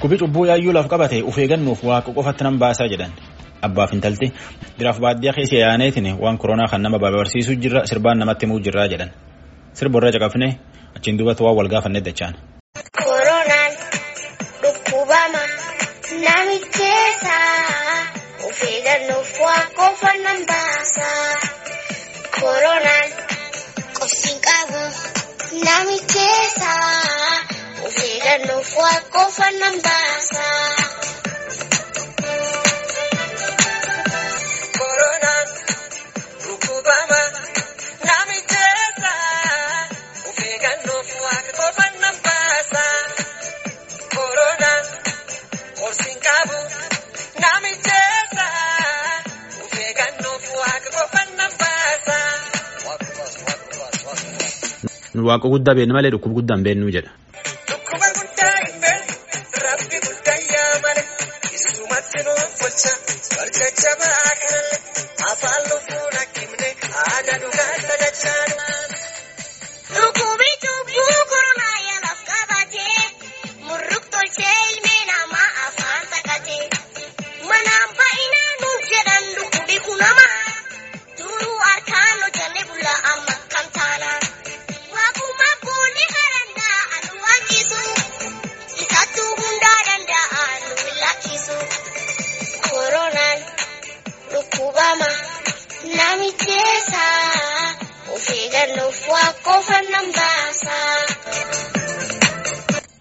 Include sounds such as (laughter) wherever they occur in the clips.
Dhukkubi cubbuu yaayyuu laf qabate of eeggannuuf waaqa qofatti nan baasaa jedhan. Abbaaf intalti biraaf baadiyyaa keessa yaaneetiin waan koronaa kan nama barsiisuu jirra sirbaan namatti himuu jirraa jedhan. Sirba irra caqafne achiin duubatti waan wal gaafanne dachaan. Koronaan dhukkubama namicheessa of eeggannuuf waa qofa nan baasa. Koronaan qofti qabu namicheessa of waa qofa nan baasa. Koronaan dhukkubama namicheessa of eeggannuuf waa qofa nan baasa. Koronaan qofti qabu namicheessa of eeggannuuf waa qofa nan baasa. Waaqa guddaa beeknu malee dhukkuba guddaa hin beeknu jedha. Kanallee afaan lubbuun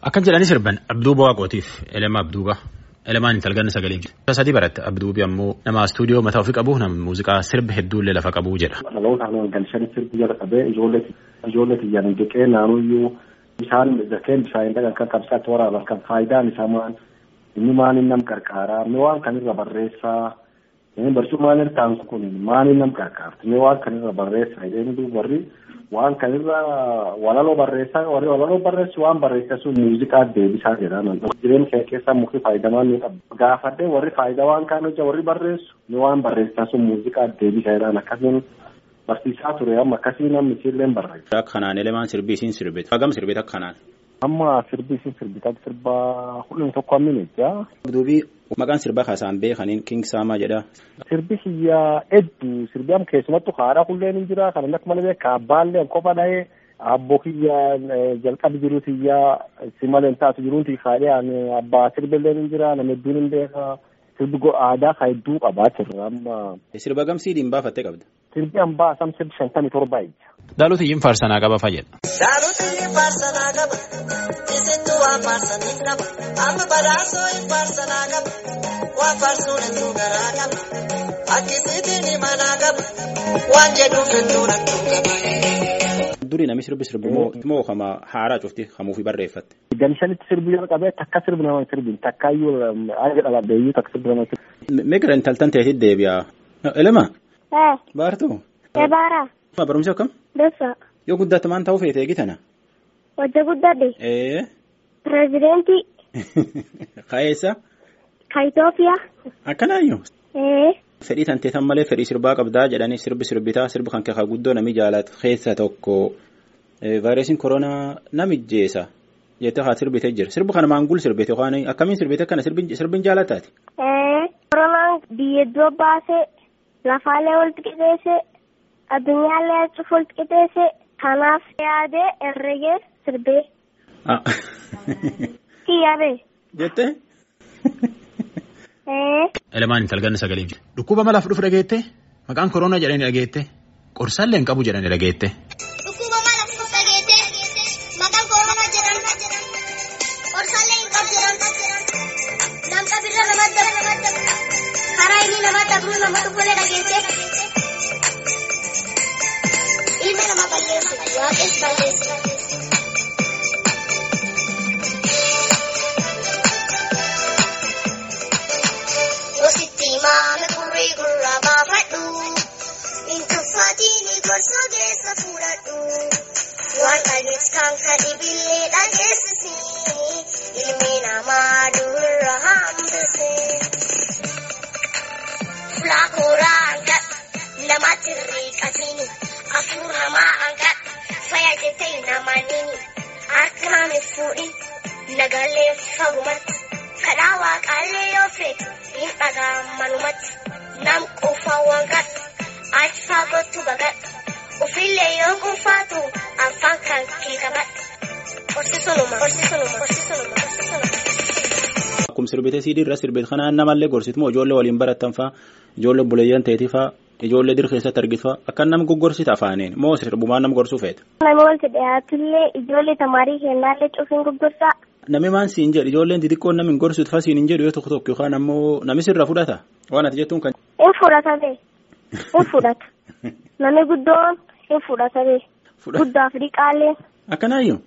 Akkan jedhani sirban Abduuba Waaqootiif Elema Abduuba. Elemaan intalganna sagalee jiru. Sadii baratte Abduubi ammoo nama istuudiyoo mataa ofii qabu nama muuziqaa sirba hedduullee lafa qabu jedha. dhaloota haala galchanii sirbi jala qabee ijoollee xiyyan dhiqee naannoyyuu bishaan zakeen bishaan dhagan kan qabsaatti waraaban kan faayidaan isaa maal inni maaliin nam qarqaaraa mee waan kanirra barreessaa maaliin ta'an kun maaliin nam qarqaarti mee waan kanirra barreessaa jedhanii duuba warri waan kanirra walaloo barreessaa walaloo barreessu waan barreessaa sun muuziqaa deebisaa jedhaman jireenya kee keessaa mukti faayidamaan ni qaba gaafadhee warri faayidaa waan kaan hojja warri barreessu mee waan barreessaa sun muuziqaa deebisaa jedhan akkasiin barsiisaa ture amma akkasii namni isiillee barreessa. Akka kanaan elemaan sirbii isiin sirbite. Hagam sirbite akka kanaan. Amma sirbi isin sirbitaa sirba hundeen tokko ammin ejjaa. Abduubi maqaan sirbaa kaasaan beekaniin King Saamaa jedha. Sirbi hiyyaa hedduu sirbi amma keessumattuu haadha hulleen hin jira kan akka malee beekaa abbaallee qofa dhahee abboo kiyyaa jalqabi jiruut hiyyaa si malee taatu jiruuti kaadhee abbaa sirbillee hin jira nama hedduun hin beeka sirbi aadaa ka hedduu qabaachirra amma Sirba gamsii dhiimbaa fattee qabda. sirbi hambaa sam sirbi shantamii torba ejja. Daalota iyyiin faarsanaa qaba fayyada. Dhaloonni faarsanaa qaba isintu waan faarsanii qaba amma badhaasoo hin faarsanaa qaba waan faarsuun hedduu garaa qaba akkisiitiin himanaa qaba waan jedhuuf hedduu rakkoo qaba. Durii namni sirbi sirbi moo kama haaraa cufti kamuufi barreeffatte. Gamshanitti sirbi jala qabee takka sirbi nama sirbi takkaayyuu aga dhalabeeyyuu takka sirbi nama sirbi. Meeqira intaltan ta'eetti deebi'a. Elema baartuu. Ebaara, Barumsi akkam? Bessa, Yoo guddaatti maan ta'uu feete eegitana? Wajja Guddadhe, Ee. Pireezidentii (laughs) Ka'eessa? ka Itoophiyaa, Akkanaayyuu. eh, Fedhii tanteetan malee fedhii sirbaa qabdaa jedhanii sirbi sirbitaa sirbi kan keekaa guddoo nami jaalatu keessa tokko vaayirasiin koronaa namijjeessa jettee haa sirbitee jira. Sirbi kana maangul sirbite waan akkamiin sirbite kana sirbin jaalataati. eh, koronaan biyya iddoo baasee, lafaalee walitti qixeessee, addunyaallee achuuf walitti qixeessee, kanaaf yaadee herregee sirbee, (laughs) kiyyaabee, Jettee? Eh, Elemaan intalganna sagalee jira. Dhukkuba malaaf dhufu dhageette maqaan koronaa jedhanii dhageette qorsaallee hin qabu jedhanii dhageette. Dhukkuba mala fuuf dhageette, maqaan koronaa jedhan, qorsaallee hin qabu jedhan, namqa birra nama dabra, karaa inni nama dabru nama dhukkulee dhageette, ilmi nama balleessu, waaqes balleessu. Kan kadhibillee dhageessisi. Ilmi namaa durra hambise. Fulaa kooraa hanqadhu. Namatti riiqatini. Afur namaa hanqadhu. Fayyaa jettee namaa nini. Harka naame fuudhin. Nagalee fagumatti. kadhaa waaqaallee yoo feetu hin dhagaa manumatti nam quufaa waan gadhu achi faagottu bagadhu ufillee yoo quufaatu Akkuma sirbitee siidii irra sirbite kanaan namallee gorsitu moo ijoollee waliin barattan faa ijoollee buleeyyan ta'eetii faa ijoollee dir keessatti argitu faa akka nam goggorsita afaaniin moo sirbumaan nam gorsuu feeta. Nama walitti dhiyaatullee ijoollee tamaarii kennaallee cufiin gurgurtaa. Nami maan siin jedhu ijoolleen xixiqqoon namni hin gorsitu faa siin hin jedhu yoo tokko tokko yookaan ammoo nami sirra fudhata waan ati jettuun kan. In fudhata bee. In fudhata. Namni guddoon in fudhata bee. Guddaaf dhiqaallee. Akkanaayyuu.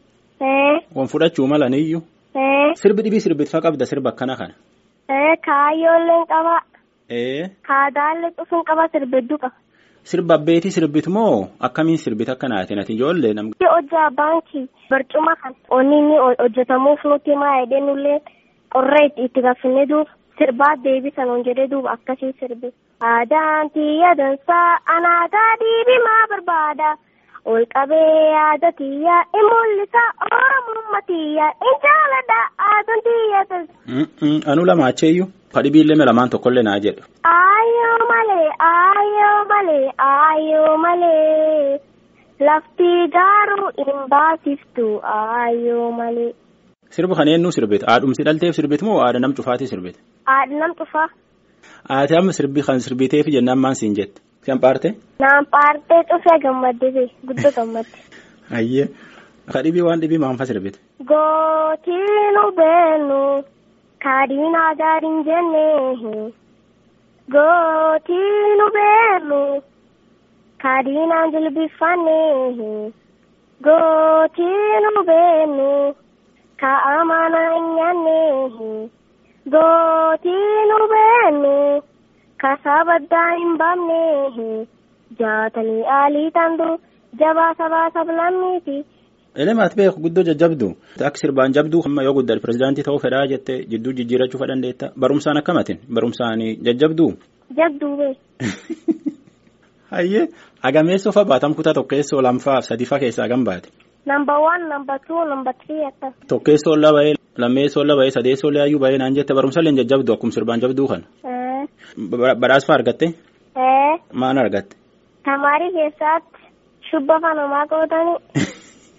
Wan fudhachuu mala niyyuu. Ee. Sirbi dhibii sirbitfaa qabda sirba akkana kana. Ee kaayyoolleen qaba. Ee. Kaadaallee cufiin qaba sirbedduu qaba. Sirba abbeetii sirbitu moo akkamiin sirbita akkanaatiin ati ijoollee nam. hojjaa baankii barcuma kan onni hojjetamuuf nuti himaa jedhee nullee qorree itti gaffinne duuba sirbaa deebisan on jedhee duuba akkasii sirbi. Aadaan tiyya dansaa anaataa diibimaa barbaada. Ol qabee yaada tiyya in mul'isa oromummaa tiyya in jaaladha aadaan tiyya dansaa. Anu lama acheeyyuu kadhibiillee me lamaan tokkollee naa jedhu. Aayoo malee aayoo malee aayoo malee lafti garuu hin baasiftu aayoo malee. Sirba kana eenyu sirbite? Haadhumsi dhalteef sirbite moo haadha nam cufaatii sirbite? Haadha nam cufaa. Ati amma sirbi kan sirbiteef jennaan maan siin jette? Kan paarte? Naan paartee (laughs) cufee gammadde bee guddoo gammadde. Ayyee. Kadhibii waan dhibii maanfa sirbite? Gootiinu beenu kaadhiinaa gaariin jennee gootiinu beenu kaadhiinaan jilbifannee gootiinu beenu kaa'amana hin nyaannee gootiinu beenu kasabaddaa hin baafnee jaatanii aalii tandu jabaa sabaa sablammiiti. Elemaat beeku guddoo jajjabdu. Akka sirbaan jabduu amma yoo guddate pirezidaantii ta'uu fedhaa jette jidduu jijjiirachuu fedhan deetta. Barumsaan akkamatin barumsaan jajjabduu. Jabduu bee. (laughs) Hayyee agameessoo fa baatam kutaa tokkeessoo lamfaaf sadiifaa keessaa gan baate. Number one, number two, number three akka. Tokkeessoo la bahee lammeessoo la bahee sadeessoo la yaayyuu bahee naan jette barumsa illee jajjabdu akkuma sirbaan jabduu kana. Badhaasfaa argatte? Ee. (laughs) (laughs) Maan argatte? Tamaarii keessatti shubba fanamaa qootanii.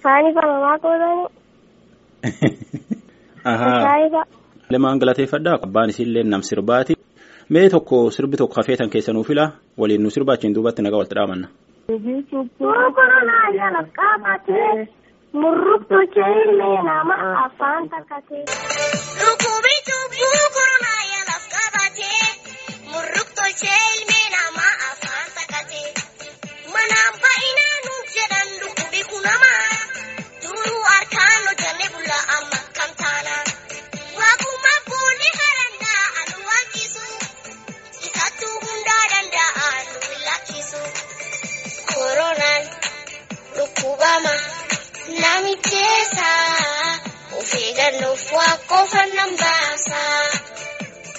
Saanii fanamaa qootanii. Ahaa. Lemaan galateeffadhaa abbaan isiillee nam sirbaati. Mee tokko sirbi tokko hafeetan keessa nuu fila waliin nu sirbaachiin duubatti nagaa walitti qabatee murruktuu illee nama afaan takkatee. Namicheessa of eeggannoof waa qofa nan baasa.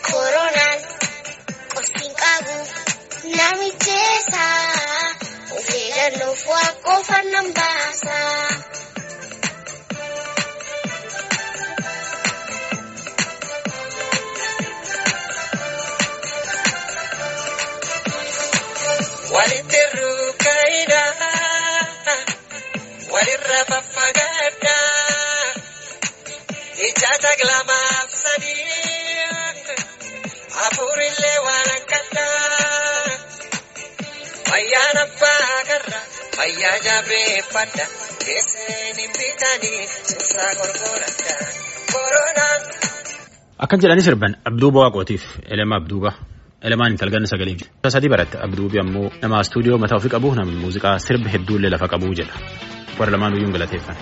Koronaan qorsiin qabu namicheessa of eeggannoof waa qofa nan baasa. Walirra faffagaadha ija taglamaaf sadii hafuurillee waan akkadha fayyaan abbaa garra fayyaa jabeeffadha keesseen hin bitanii sirraa gorgoradha koronaan Akkan jedhanii sirban Abduuba Waaqootiif Elema Abduuba. Elemaan intalganna sagalee jiru. Sadii baratte Abduubi ammoo nama istuudiyoo mataa ofii qabu nama muuziqaa sirba hedduullee lafa qabu jedha. Warra lamaan iyyuu galateeffan.